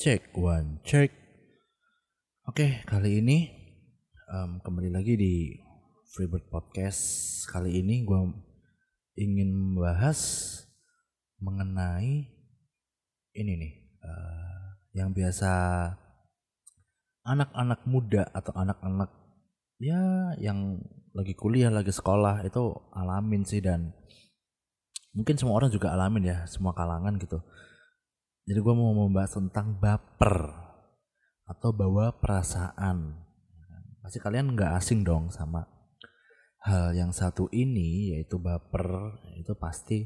Cek one check. Oke, kali ini em, kembali lagi di Freebird Podcast. Kali ini gue ingin membahas mengenai ini nih, eh, yang biasa anak-anak muda atau anak-anak ya yang lagi kuliah, lagi sekolah itu alamin sih dan mungkin semua orang juga alamin ya, semua kalangan gitu. Jadi gue mau membahas tentang baper atau bawa perasaan. Pasti kalian nggak asing dong sama hal yang satu ini yaitu baper itu pasti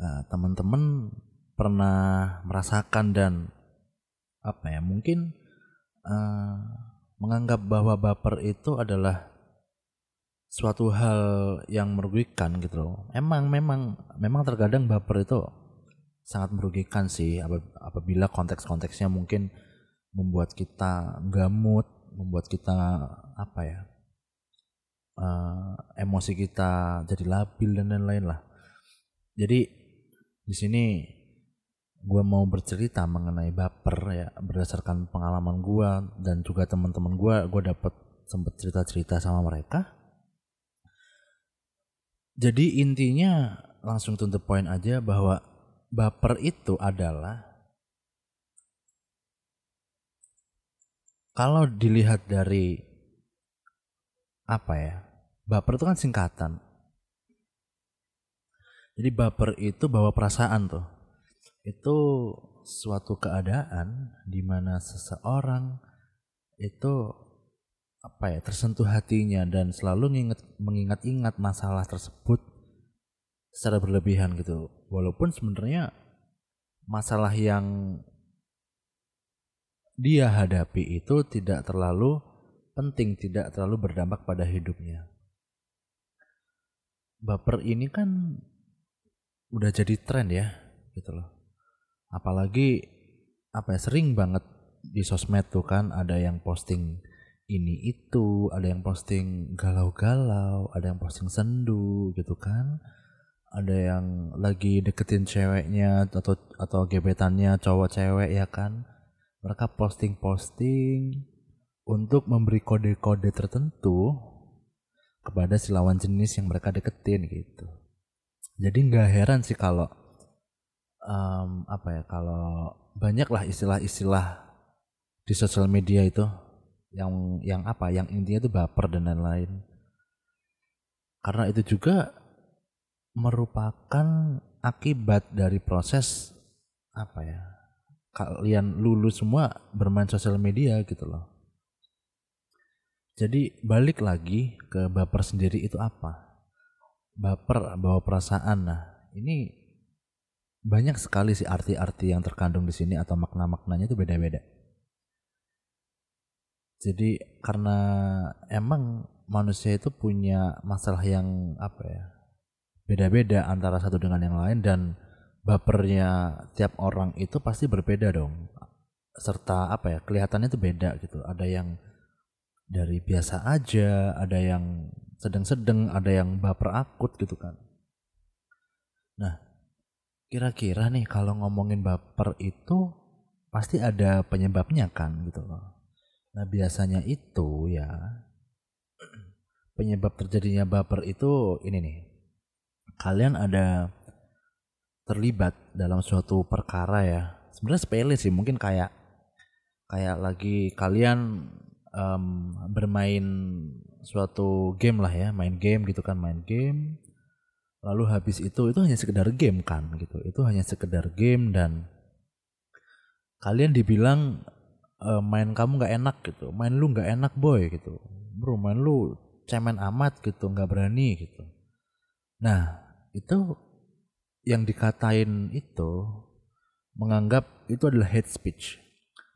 eh, teman-teman pernah merasakan dan apa ya mungkin eh, menganggap bahwa baper itu adalah suatu hal yang merugikan gitu loh. Emang memang memang terkadang baper itu sangat merugikan sih ap- apabila konteks-konteksnya mungkin membuat kita gamut, membuat kita apa ya eh, emosi kita jadi labil dan lain-lain lah. Jadi di sini gue mau bercerita mengenai baper ya berdasarkan pengalaman gue dan juga teman-teman gue, gue dapet sempet cerita-cerita sama mereka. Jadi intinya langsung to the point aja bahwa baper itu adalah kalau dilihat dari apa ya baper itu kan singkatan. Jadi baper itu bawa perasaan tuh. Itu suatu keadaan di mana seseorang itu apa ya tersentuh hatinya dan selalu mengingat-ingat masalah tersebut secara berlebihan gitu. Walaupun sebenarnya masalah yang dia hadapi itu tidak terlalu penting tidak terlalu berdampak pada hidupnya. Baper ini kan udah jadi tren ya gitu loh. Apalagi apa ya sering banget di sosmed tuh kan ada yang posting ini itu ada yang posting galau-galau ada yang posting sendu gitu kan ada yang lagi deketin ceweknya atau atau gebetannya cowok cewek ya kan? Mereka posting-posting untuk memberi kode-kode tertentu kepada si lawan jenis yang mereka deketin gitu. Jadi nggak heran sih kalau em, apa ya kalau banyak lah istilah-istilah di sosial media itu yang yang apa yang intinya itu baper dan lain-lain. Karena itu juga merupakan akibat dari proses apa ya kalian lulus semua bermain sosial media gitu loh. Jadi balik lagi ke baper sendiri itu apa? Baper bawa perasaan. Nah ini banyak sekali sih arti-arti yang terkandung di sini atau makna-maknanya itu beda-beda. Jadi karena emang manusia itu punya masalah yang apa ya beda-beda antara satu dengan yang lain dan bapernya tiap orang itu pasti berbeda dong. Serta apa ya kelihatannya itu beda gitu. Ada yang dari biasa aja ada yang sedang-sedang ada yang baper akut gitu kan. Nah kira-kira nih kalau ngomongin baper itu pasti ada penyebabnya kan gitu loh. Nah biasanya itu ya penyebab terjadinya baper itu ini nih kalian ada terlibat dalam suatu perkara ya? Sebenarnya sepele sih mungkin kayak kayak lagi kalian em, bermain suatu game lah ya main game gitu kan main game lalu habis itu itu hanya sekedar game kan gitu. Itu hanya sekedar game dan kalian dibilang "Eh, main kamu nggak enak gitu main lu nggak enak boy gitu. Bro main lu cemen amat gitu nggak berani gitu. Nah itu yang dikatain itu menganggap itu adalah hate speech.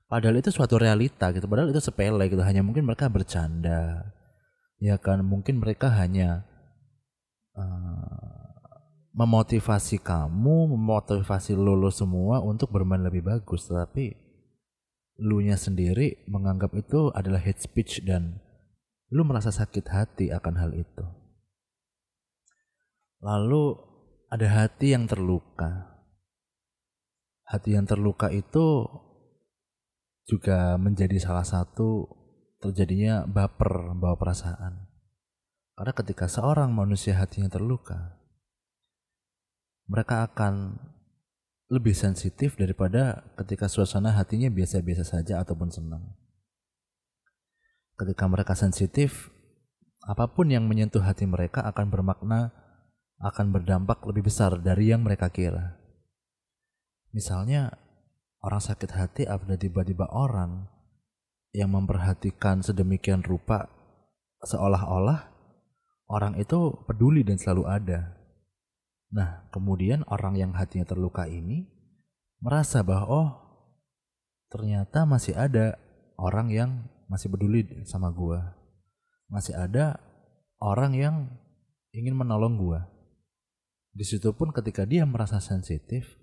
Padahal itu suatu realita gitu padahal itu sepele gitu hanya mungkin mereka bercanda ya kan? Mungkin mereka hanya eh, memotivasi kamu memotivasi lulu semua untuk bermain lebih bagus. Tapi lu nya sendiri menganggap itu adalah hate speech dan lu merasa sakit hati akan hal itu lalu ada hati yang terluka hati yang terluka itu juga menjadi salah satu terjadinya baper bawa perasaan. Karena ketika seorang manusia hatinya terluka, mereka akan lebih sensitif daripada ketika suasana hatinya biasa-biasa saja ataupun senang. Ketika mereka sensitif, apa pun yang menyentuh hati mereka akan bermakna, akan berdampak lebih besar dari yang mereka kira. Misalnya, orang sakit hati apabila tiba-tiba orang yang memperhatikan sedemikian rupa seolah-olah orang itu peduli dan selalu ada. Nah, kemudian orang yang hatinya terluka ini merasa bahwa oh, ternyata masih ada orang yang masih peduli sama gua. Masih ada orang yang ingin menolong gua. Di situ pun ketika dia merasa sensitif,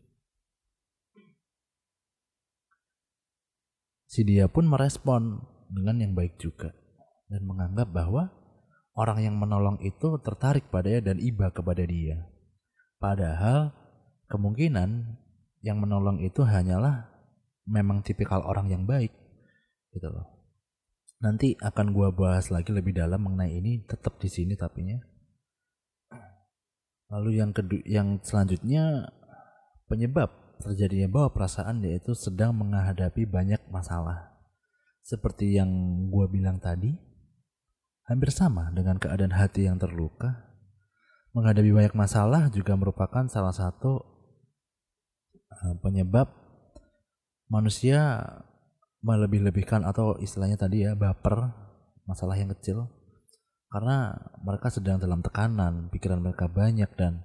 si dia pun merespon dengan yang baik juga dan menganggap bahwa orang yang menolong itu tertarik padanya dan iba kepada dia. Padahal kemungkinan yang menolong itu hanyalah memang tipikal orang yang baik gitu loh. Nanti akan gua bahas lagi lebih dalam mengenai ini tetap di sini tapinya. Lalu yang kedua yang selanjutnya penyebab terjadinya bawa perasaan yaitu sedang menghadapi banyak masalah. Seperti yang gua bilang tadi, hampir sama dengan keadaan hati yang terluka menghadapi banyak masalah juga merupakan salah satu uh, penyebab manusia melebih-lebihkan atau istilahnya tadi ya baper masalah yang kecil karena mereka sedang dalam tekanan pikiran mereka banyak dan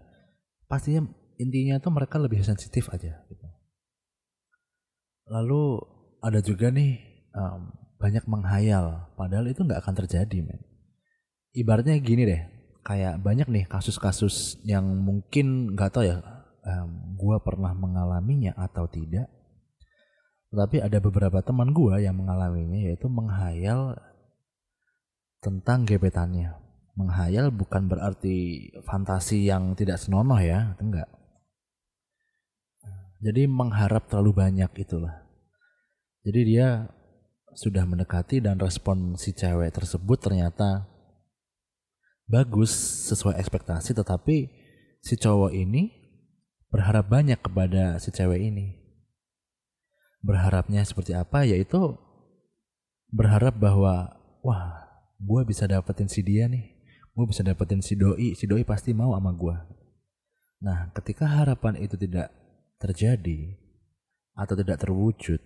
pastinya intinya itu mereka lebih sensitif aja gitu. lalu ada juga nih um, banyak menghayal padahal itu nggak akan terjadi men ibaratnya gini deh kayak banyak nih kasus-kasus yang mungkin nggak tahu ya um, gue pernah mengalaminya atau tidak tapi ada beberapa teman gue yang mengalaminya yaitu menghayal tentang gebetannya. Menghayal bukan berarti fantasi yang tidak senonoh ya enggak. Jadi mengharap terlalu banyak itulah. Jadi dia sudah mendekati dan respon si cewek tersebut ternyata bagus sesuai ekspektasi tetapi si cowok ini berharap banyak kepada si cewek ini. Berharapnya seperti apa? Yaitu berharap bahwa wah gue bisa dapetin si dia nih. Gue bisa dapetin si doi. Si doi pasti mau sama gue nah ketika harapan itu tidak terjadi atau tidak terwujud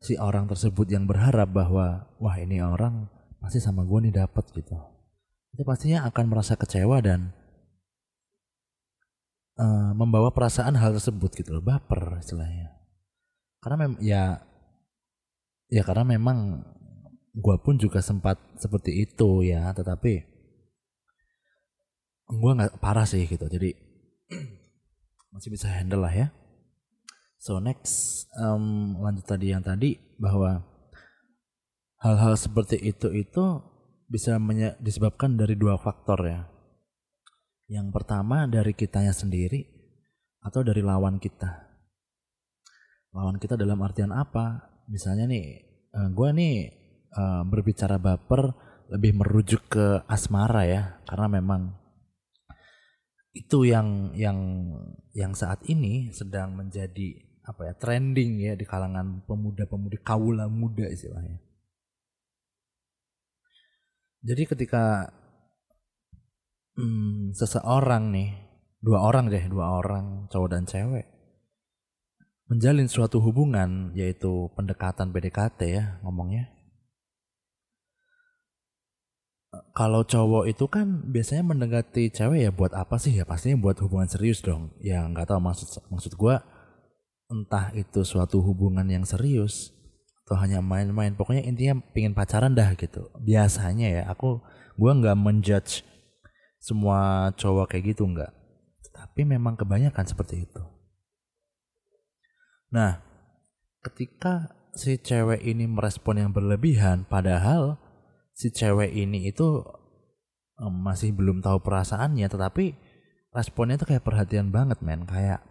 si orang tersebut yang berharap bahwa wah ini orang pasti sama gue nih dapet gitu. Itu pastinya akan merasa kecewa dan uh, membawa perasaan hal tersebut gitu loh. Baper istilahnya. Karena memang ya ya karena memang gue pun juga sempat seperti itu ya tetapi gue nggak parah sih gitu jadi masih bisa handle lah ya so next um, lanjut tadi yang tadi bahwa hal-hal seperti itu itu bisa disebabkan dari dua faktor ya. Yang pertama dari kitanya sendiri atau dari lawan kita. Lawan kita dalam artian apa? Misalnya nih, eh, gue nih uh, berbicara baper lebih merujuk ke asmara ya, karena memang itu yang yang yang saat ini sedang menjadi apa ya trending ya di kalangan pemuda-pemudi kaula muda istilahnya jadi ketika hmm, seseorang nih, dua orang deh, dua orang cowok dan cewek menjalin suatu hubungan yaitu pendekatan PDKT ya ngomongnya. Kalau cowok itu kan biasanya mendekati cewek ya buat apa sih? Ya pastinya buat hubungan serius dong. Ya nggak tahu maksud maksud gue entah itu suatu hubungan yang serius atau hanya main-main. Pokoknya intinya pengen pacaran dah gitu. Biasanya ya aku gue nggak menjudge semua cowok kayak gitu nggak. Tapi memang kebanyakan seperti itu. Nah ketika si cewek ini merespon yang berlebihan padahal si cewek ini itu um, masih belum tahu perasaannya tetapi responnya tuh kayak perhatian banget men. Kayak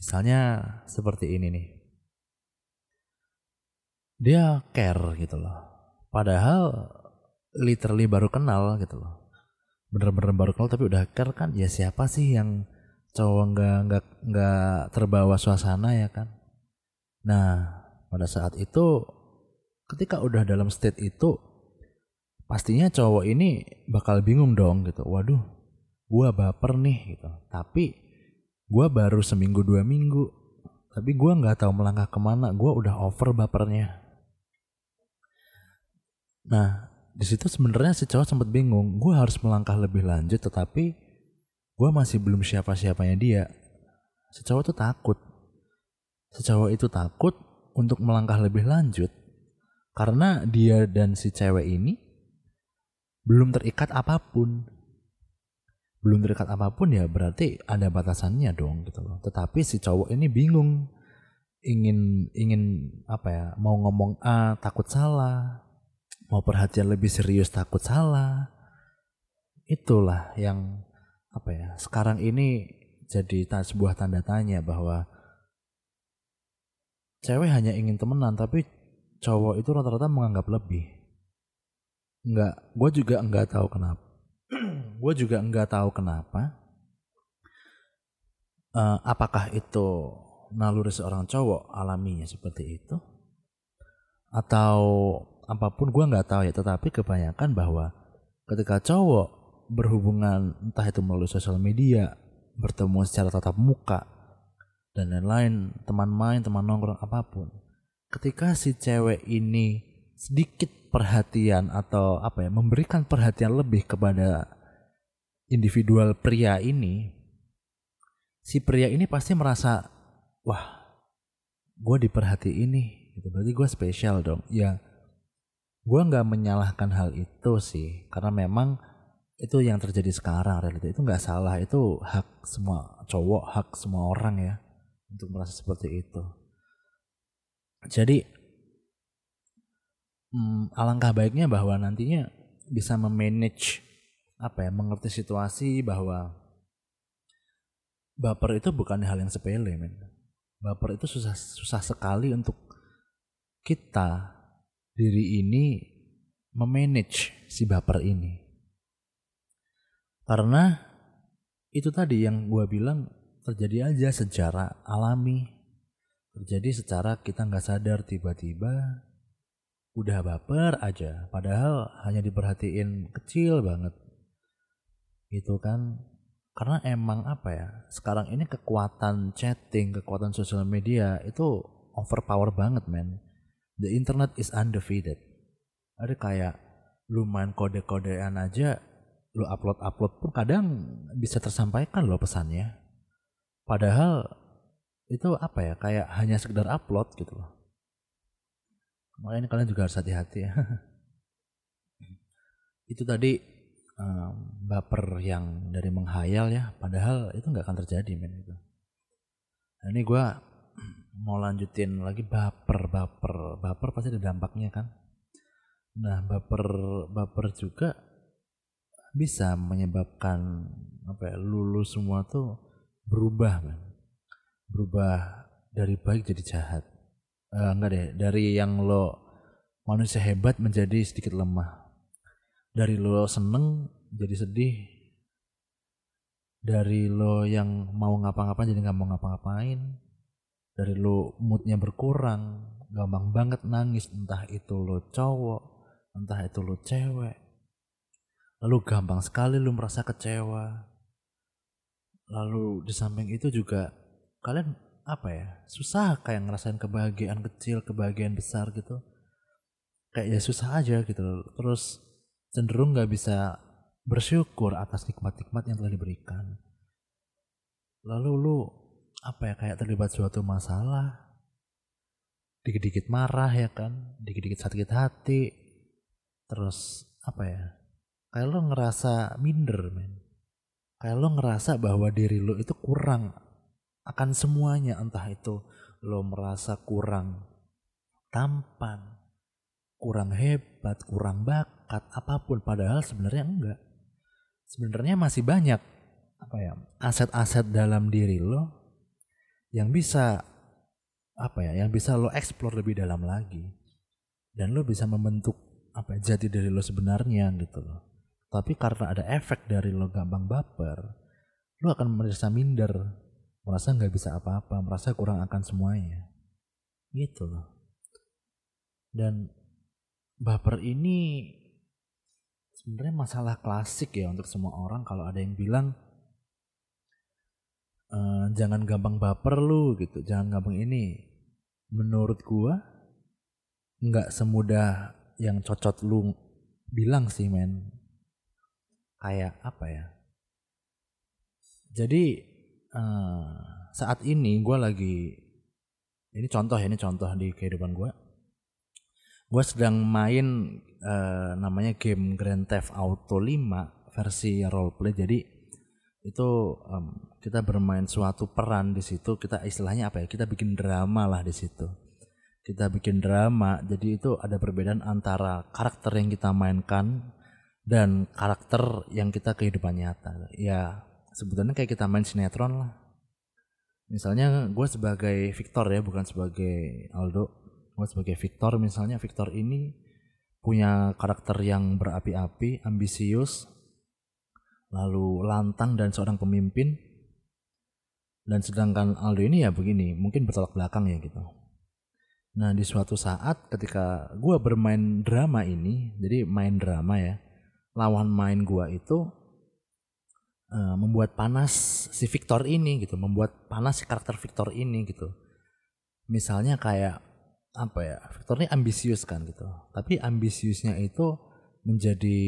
misalnya seperti ini nih. Dia care gitu loh. Padahal literally baru kenal gitu loh. Bener-bener baru kenal tapi udah care kan ya siapa sih yang cowok nggak nggak nggak terbawa suasana ya kan? Nah pada saat itu ketika udah dalam state itu pastinya cowok ini bakal bingung dong gitu. Waduh gua baper nih gitu. Tapi gua baru seminggu dua minggu. Tapi gua nggak tahu melangkah ke mana. Gua udah over bapernya. Nah di situ sebenarnya si cowok sempat bingung. Gue harus melangkah lebih lanjut tetapi gue masih belum siapa-siapanya dia. Si cowok tuh takut. Si cowok itu takut untuk melangkah lebih lanjut. Karena dia dan si cewek ini belum terikat apa pun. Belum terikat apa pun ya berarti ada batasannya dong gitu loh. Tetapi si cowok ini bingung. Ingin ingin apa ya mau ngomong A takut salah. Mau perhatian lebih serius takut salah. Itulah yang apa ya sekarang ini jadi sebuah tanda tanya bahwa cewek hanya ingin temenan tapi cowok itu rata-rata menganggap lebih nggak gue juga nggak tahu kenapa gue juga nggak tahu kenapa uh, apakah itu naluri seorang cowok alaminya seperti itu atau apa pun gue nggak tahu ya. Tetapi kebanyakan bahwa ketika cowok berhubungan entah itu melalui sosial media bertemu secara tatap muka dan lain-lain teman main teman nongkrong apa pun ketika si cewek ini sedikit perhatian atau apa ya memberikan perhatian lebih kepada individual pria ini si pria ini pasti merasa wah gue diperhati ini gitu. Berarti gue spesial dong. Ya gue nggak menyalahkan hal itu sih karena memang itu yang terjadi sekarang realita itu nggak salah. Itu hak semua cowok hak semua orang ya untuk merasa seperti itu. Jadi hmm, alangkah baiknya bahwa nantinya bisa memanage apa ya mengerti situasi bahwa baper itu bukan hal yang sepele men baper itu susah susah sekali untuk kita diri ini memanage si baper ini. Karena itu tadi yang gue bilang terjadi aja secara alami. Terjadi secara kita nggak sadar tiba-tiba udah baper aja. Padahal hanya diperhatiin kecil banget. Itu kan karena emang apa ya sekarang ini kekuatan chatting kekuatan sosial media itu overpower banget men the internet is undefeated. Ada kayak lu main kode-kodean aja, lu upload-upload pun kadang bisa tersampaikan loh pesannya. Padahal itu apa ya, kayak hanya sekedar upload gitu loh. Makanya kalian juga harus hati-hati ya. itu tadi um, baper yang dari menghayal ya, padahal itu nggak akan terjadi men itu. Nah, ini gue mau lanjutin lagi baper baper baper pasti ada dampaknya kan nah baper baper juga bisa menyebabkan apa ya lulu semua tuh berubah kan berubah dari baik jadi jahat uh, enggak deh dari yang lo manusia hebat menjadi sedikit lemah. Dari lo seneng jadi sedih. Dari lo yang mau ngapa-ngapain jadi nggak mau ngapa-ngapain. Dari lu moodnya berkurang gampang banget nangis entah itu lu cowok entah itu lu cewek. Lalu gampang sekali lu merasa kecewa. Lalu di samping itu juga kalian apa ya susah kayak ngerasain kebahagiaan kecil kebahagiaan besar gitu. Kayak ya susah aja gitu terus cenderung nggak bisa bersyukur atas nikmat-nikmat yang telah diberikan. Lalu lu apa ya kayak terlibat suatu masalah dikit-dikit marah ya kan dikit-dikit sakit hati terus apa ya kayak lo ngerasa minder men. Kayak lo ngerasa bahwa diri lo itu kurang akan semuanya entah itu lo merasa kurang tampan kurang hebat kurang bakat apa pun. Padahal sebenarnya enggak. Sebenarnya masih banyak apa ya aset-aset dalam diri lo yang bisa apa ya yang bisa lo explore lebih dalam lagi. Dan lo bisa membentuk apa ya, jati diri lo sebenarnya gitu loh. Tapi karena ada efek dari lo gampang baper lo akan merasa minder merasa nggak bisa apa-apa merasa kurang akan semuanya. Gitu loh. Dan baper ini sebenarnya masalah klasik ya untuk semua orang. Kalau ada yang bilang e, jangan gampang baper lu gitu. Jangan gampang ini. Menurut gua nggak semudah yang cocok lu bilang sih men. Kayak apa ya? Jadi uh, saat ini gue lagi ini contoh ya ini contoh di kehidupan gue gue sedang main uh, namanya game Grand Theft Auto 5 versi roleplay. Jadi itu um, kita bermain suatu peran di situ. Kita istilahnya apa ya? Kita bikin drama lah di situ. Kita bikin drama. Jadi itu ada perbedaan antara karakter yang kita mainkan dan karakter yang kita kehidupan nyata. Ya sebetulnya kayak kita main sinetron lah. Misalnya gue sebagai Victor ya bukan sebagai Aldo. Gue sebagai Victor misalnya Victor ini punya karakter yang berapi-api ambisius lalu lantang dan seorang pemimpin. Dan sedangkan Aldo ini ya begini mungkin bertolak belakang ya gitu. Nah di suatu saat ketika gue bermain drama ini, jadi main drama ya, lawan main gue itu uh, membuat panas si Victor ini gitu, membuat panas si karakter Victor ini gitu. Misalnya kayak apa ya, Victor ini ambisius kan gitu, tapi ambisiusnya itu menjadi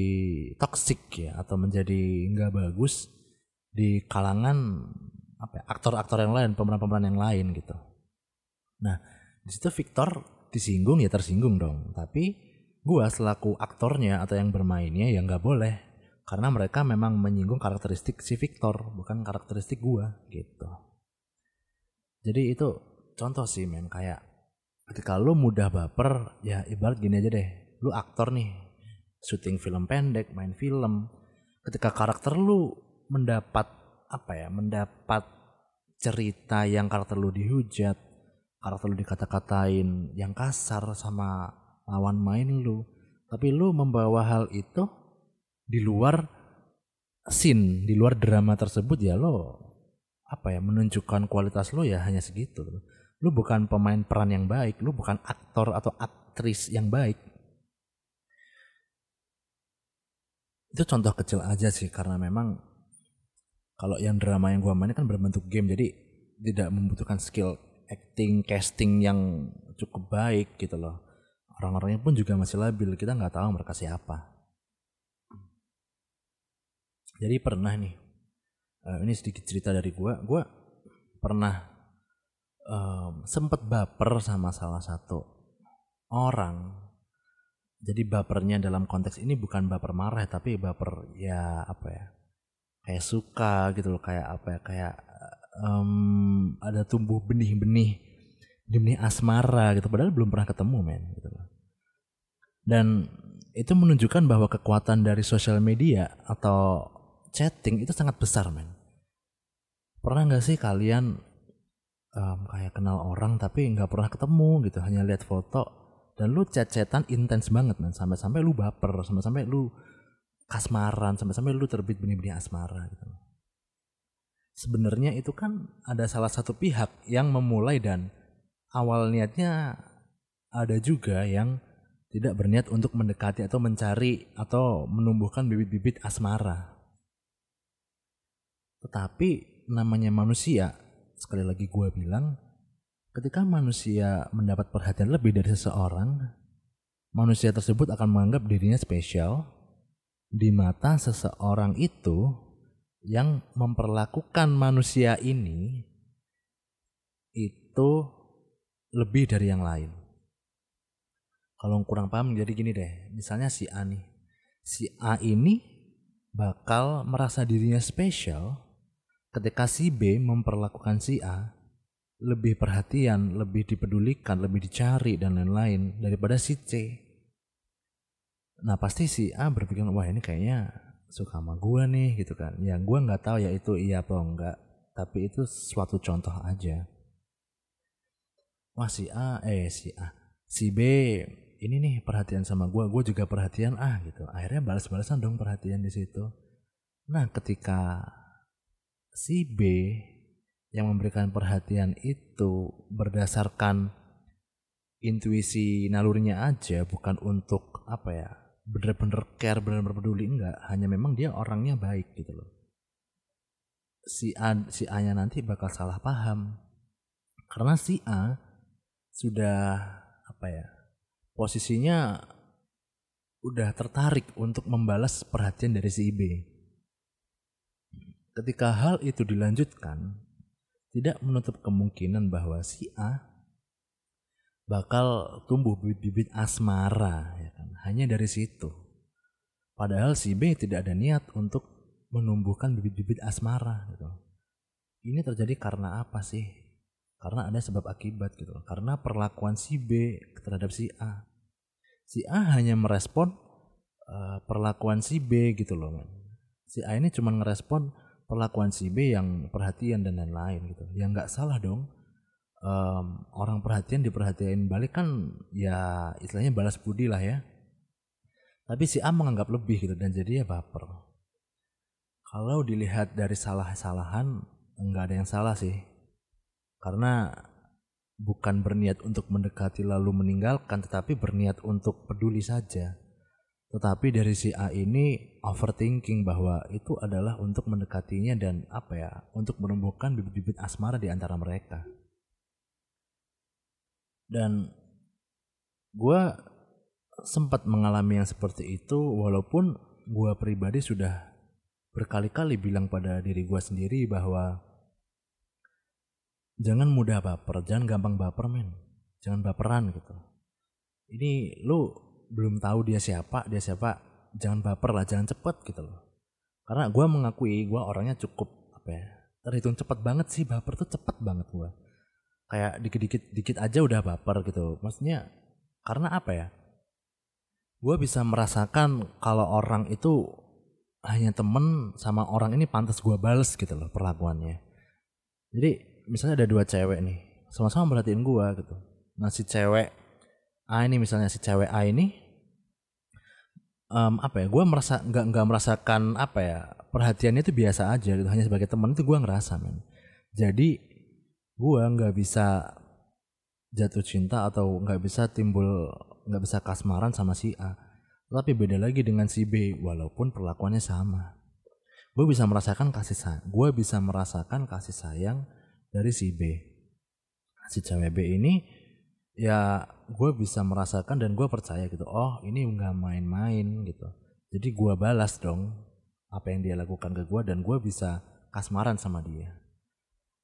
toxic ya atau menjadi nggak bagus di kalangan apa ya, aktor-aktor yang lain, pemeran-pemeran yang lain gitu. Nah di situ Victor disinggung ya tersinggung dong tapi gua selaku aktornya atau yang bermainnya ya nggak boleh karena mereka memang menyinggung karakteristik si Victor bukan karakteristik gua gitu. Jadi itu contoh sih men kayak ketika lu mudah baper ya ibarat gini aja deh lu aktor nih syuting film pendek main film ketika karakter lu mendapat apa ya mendapat cerita yang karakter lu dihujat karakter lu dikata-katain yang kasar sama lawan main lu tapi lu membawa hal itu di luar scene di luar drama tersebut ya lo apa ya menunjukkan kualitas lo ya hanya segitu. Lu bukan pemain peran yang baik lu bukan aktor atau aktris yang baik. Itu contoh kecil aja sih karena memang kalau yang drama yang gua main kan berbentuk game jadi tidak membutuhkan skill acting casting yang cukup baik gitu loh. Orang-orangnya pun juga masih labil kita nggak tahu mereka siapa jadi pernah nih uh, ini sedikit cerita dari gue gue pernah um, sempet baper sama salah satu orang. Jadi bapernya dalam konteks ini bukan baper marah tapi baper ya apa ya kayak suka gitu loh kayak apa ya kayak um, ada tumbuh benih-benih benih asmara gitu. Padahal belum pernah ketemu men gitu loh. Dan itu menunjukkan bahwa kekuatan dari sosial media atau chatting itu sangat besar men. Pernah nggak sih kalian um, kayak kenal orang tapi nggak pernah ketemu gitu hanya lihat foto dan lu chat-chatan intens banget men sampai-sampai lu baper sampai-sampai lu kasmaran sampai-sampai lu terbit benih-benih asmara gitu sebenarnya itu kan ada salah satu pihak yang memulai dan awal niatnya ada juga yang tidak berniat untuk mendekati atau mencari atau menumbuhkan bibit-bibit asmara. Tetapi namanya manusia, sekali lagi gue bilang, ketika manusia mendapat perhatian lebih dari seseorang, manusia tersebut akan menganggap dirinya spesial di mata seseorang itu yang memperlakukan manusia ini itu lebih dari yang lain. Kalau kurang paham jadi gini deh, misalnya si A nih. Si A ini bakal merasa dirinya spesial ketika si B memperlakukan si A lebih perhatian, lebih dipedulikan, lebih dicari dan lain-lain daripada si C. Nah pasti si A berpikir wah ini kayaknya suka sama gue nih gitu kan. Ya gue nggak tahu ya itu iya apa enggak tapi itu suatu contoh aja. Wah si A eh si A si B ini nih perhatian sama gue gue juga perhatian ah gitu. Akhirnya balas-balasan dong perhatian di situ. Nah ketika si B yang memberikan perhatian itu berdasarkan intuisi nalurinya aja bukan untuk apa ya bener-bener care bener-bener peduli enggak. Hanya memang dia orangnya baik gitu loh. Si A si A nya nanti bakal salah paham. Karena si A sudah apa ya posisinya udah tertarik untuk membalas perhatian dari si B ketika hal itu dilanjutkan tidak menutup kemungkinan bahwa si A bakal tumbuh bibit-bibit asmara ya kan? Hanya dari situ. Padahal si B tidak ada niat untuk menumbuhkan bibit-bibit asmara gitu. Ini terjadi karena apa sih? Karena ada sebab akibat gitu karena perlakuan si B terhadap si A. Si A hanya merespon uh, perlakuan si B gitu loh si A ini cuma ngerespon perlakuan si B yang perhatian dan lain-lain gitu. Yang nggak salah dong. Um, orang perhatian diperhatiin balik kan ya istilahnya balas budi lah ya. Tapi si A menganggap lebih gitu dan jadi ya baper. Kalau dilihat dari salah-salahan nggak ada yang salah sih. Karena bukan berniat untuk mendekati lalu meninggalkan tetapi berniat untuk peduli saja tetapi dari si A ini overthinking bahwa itu adalah untuk mendekatinya dan apa ya untuk menumbuhkan bibit-bibit asmara di antara mereka. Dan gue sempat mengalami yang seperti itu walaupun gue pribadi sudah berkali-kali bilang pada diri gue sendiri bahwa jangan mudah baper jangan gampang baper men. Jangan baperan gitu. Ini lu belum tahu dia siapa dia siapa jangan baper lah jangan cepet gitu loh. Karena gue mengakui gue orangnya cukup apa ya terhitung cepet banget sih baper tuh cepet banget gue kayak dikit-dikit dikit aja udah baper gitu. Maksudnya karena apa ya? Gue bisa merasakan kalau orang itu hanya temen sama orang ini pantas gue bales gitu loh perlakuannya. Jadi misalnya ada dua cewek nih sama-sama merhatiin gue gitu. Nah si cewek A ini misalnya si cewek A ini um, apa ya gue merasa nggak nggak merasakan apa ya perhatiannya itu biasa aja gitu hanya sebagai teman itu gue ngerasa men. Jadi gue nggak bisa jatuh cinta atau nggak bisa timbul nggak bisa kasmaran sama si A. Tapi beda lagi dengan si B walaupun perlakuannya sama. Gue bisa merasakan kasih sayang gue bisa merasakan kasih sayang dari si B. Si cewek B ini ya gue bisa merasakan dan gue percaya gitu oh ini nggak main-main gitu. Jadi gue balas dong apa yang dia lakukan ke gue dan gue bisa kasmaran sama dia.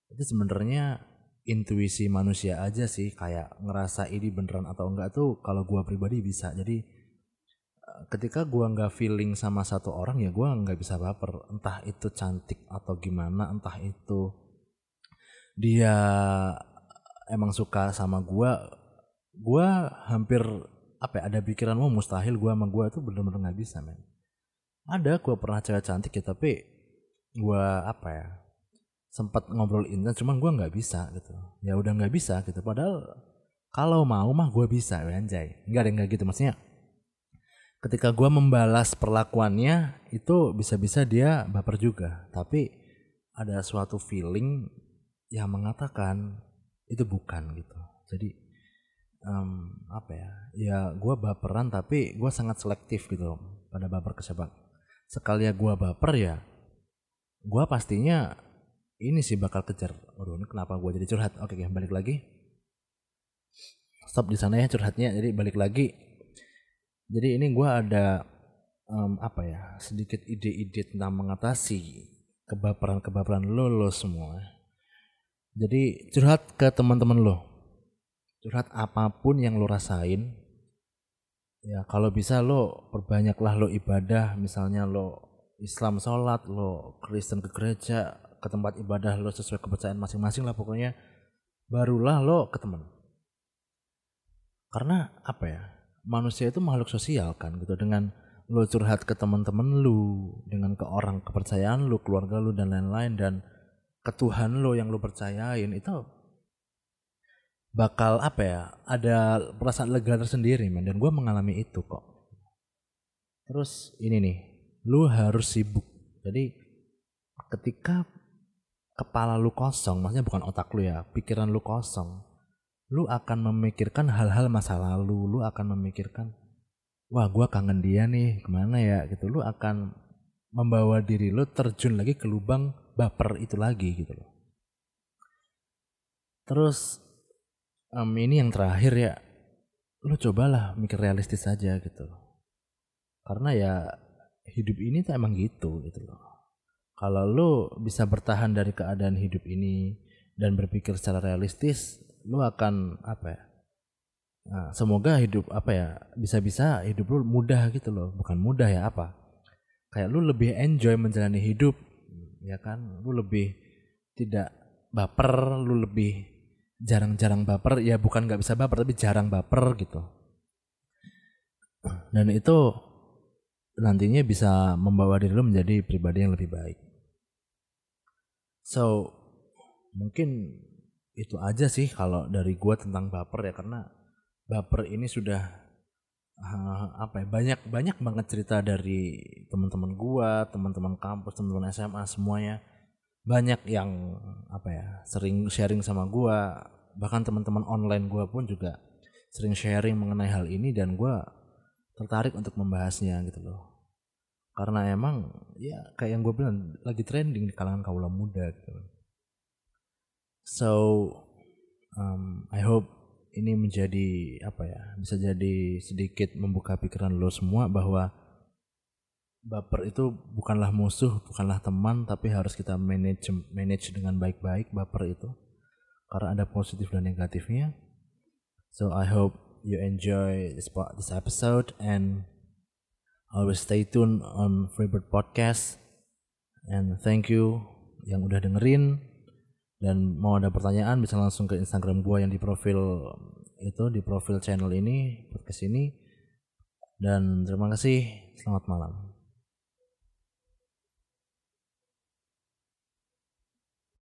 Itu sebenarnya intuisi manusia aja sih kayak ngerasa ini beneran atau enggak tuh kalau gua pribadi bisa. Jadi eh, ketika gua nggak feeling sama satu orang ya gua nggak bisa baper. Entah itu cantik atau gimana entah itu dia emang suka sama gua gua hampir apa ya ada pikiran mau mustahil gua sama gua tuh bener-bener nggak bisa men. Ada gua pernah cewek cantik ya tapi gua apa ya sempat ngobrol intens cuman gue nggak bisa gitu. Ya udah nggak bisa gitu padahal kalau mau mah gue bisa anjay. Nggak ada nggak gitu maksudnya ketika gue membalas perlakuannya itu bisa-bisa dia baper juga. Tapi ada suatu feeling yang mengatakan itu bukan gitu. Jadi um, apa ya ya gue baperan tapi gue sangat selektif gitu pada baper ke siapa sekali ya gue baper ya gue pastinya ini sih bakal kejar. Waduh, ini kenapa gue jadi curhat? Oke, oke, balik lagi. Stop di sana ya curhatnya. Jadi balik lagi. Jadi ini gue ada um, apa ya? Sedikit ide-ide tentang mengatasi kebaperan-kebaperan lo lo semua. Jadi curhat ke teman-teman lo. Curhat apa pun yang lo rasain. Ya kalau bisa lo perbanyaklah lo ibadah. Misalnya lo Islam sholat, lo Kristen ke gereja, ke tempat ibadah lo sesuai kepercayaan masing-masing lah pokoknya barulah lo ke teman karena apa ya manusia itu makhluk sosial kan gitu dengan lo curhat ke teman-teman lu dengan ke orang kepercayaan lu keluarga lu dan lain-lain dan ke Tuhan lo yang lo percayain itu bakal apa ya ada perasaan lega tersendiri men. Dan gue mengalami itu kok. Terus ini nih lu harus sibuk. Jadi ketika kepala lu kosong maksudnya bukan otak lu ya pikiran lu kosong lu akan memikirkan hal-hal masa lalu. Lu akan memikirkan wah gue kangen dia nih ke mana ya? Gitu. Lu akan membawa diri lu terjun lagi ke lubang baper itu lagi gitu loh. Terus um, ini yang terakhir ya. Lu cobalah mikir realistis aja gitu. Karena ya hidup ini tuh emang gitu gitu loh. Kalau lu bisa bertahan dari keadaan hidup ini dan berpikir secara realistis lu akan apa ya? Nah, semoga hidup apa ya bisa-bisa hidup lu mudah gitu loh, bukan mudah ya apa? Kayak lu lebih enjoy menjalani hidup, ya kan? Lu lebih tidak baper, lu lebih jarang-jarang baper, ya bukan nggak bisa baper tapi jarang baper gitu. Dan itu nantinya bisa membawa diri lu menjadi pribadi yang lebih baik. So mungkin itu aja sih kalau dari gua tentang baper ya karena baper ini sudah uh, apa ya banyak banyak banget cerita dari teman-teman gua, teman-teman kampus, teman-teman SMA semuanya banyak yang apa ya sering sharing sama gua. Bahkan teman-teman online gua pun juga sering sharing mengenai hal ini dan gua tertarik untuk membahasnya gitu loh. Karena emang ya kayak yang gue bilang lagi trending di kalangan kaula muda gitu. So um, I hope ini menjadi apa ya bisa jadi sedikit membuka pikiran lo semua bahwa baper itu bukanlah musuh bukanlah teman tapi harus kita manage manage dengan baik-baik baper itu. Karena ada positif dan negatifnya. So I hope you enjoy this this episode and always stay tuned on Freebird Podcast. And thank you yang udah dengerin. Dan mau ada pertanyaan bisa langsung ke Instagram gue yang di profil itu di profil channel ini podcast ini. Dan terima kasih. Selamat malam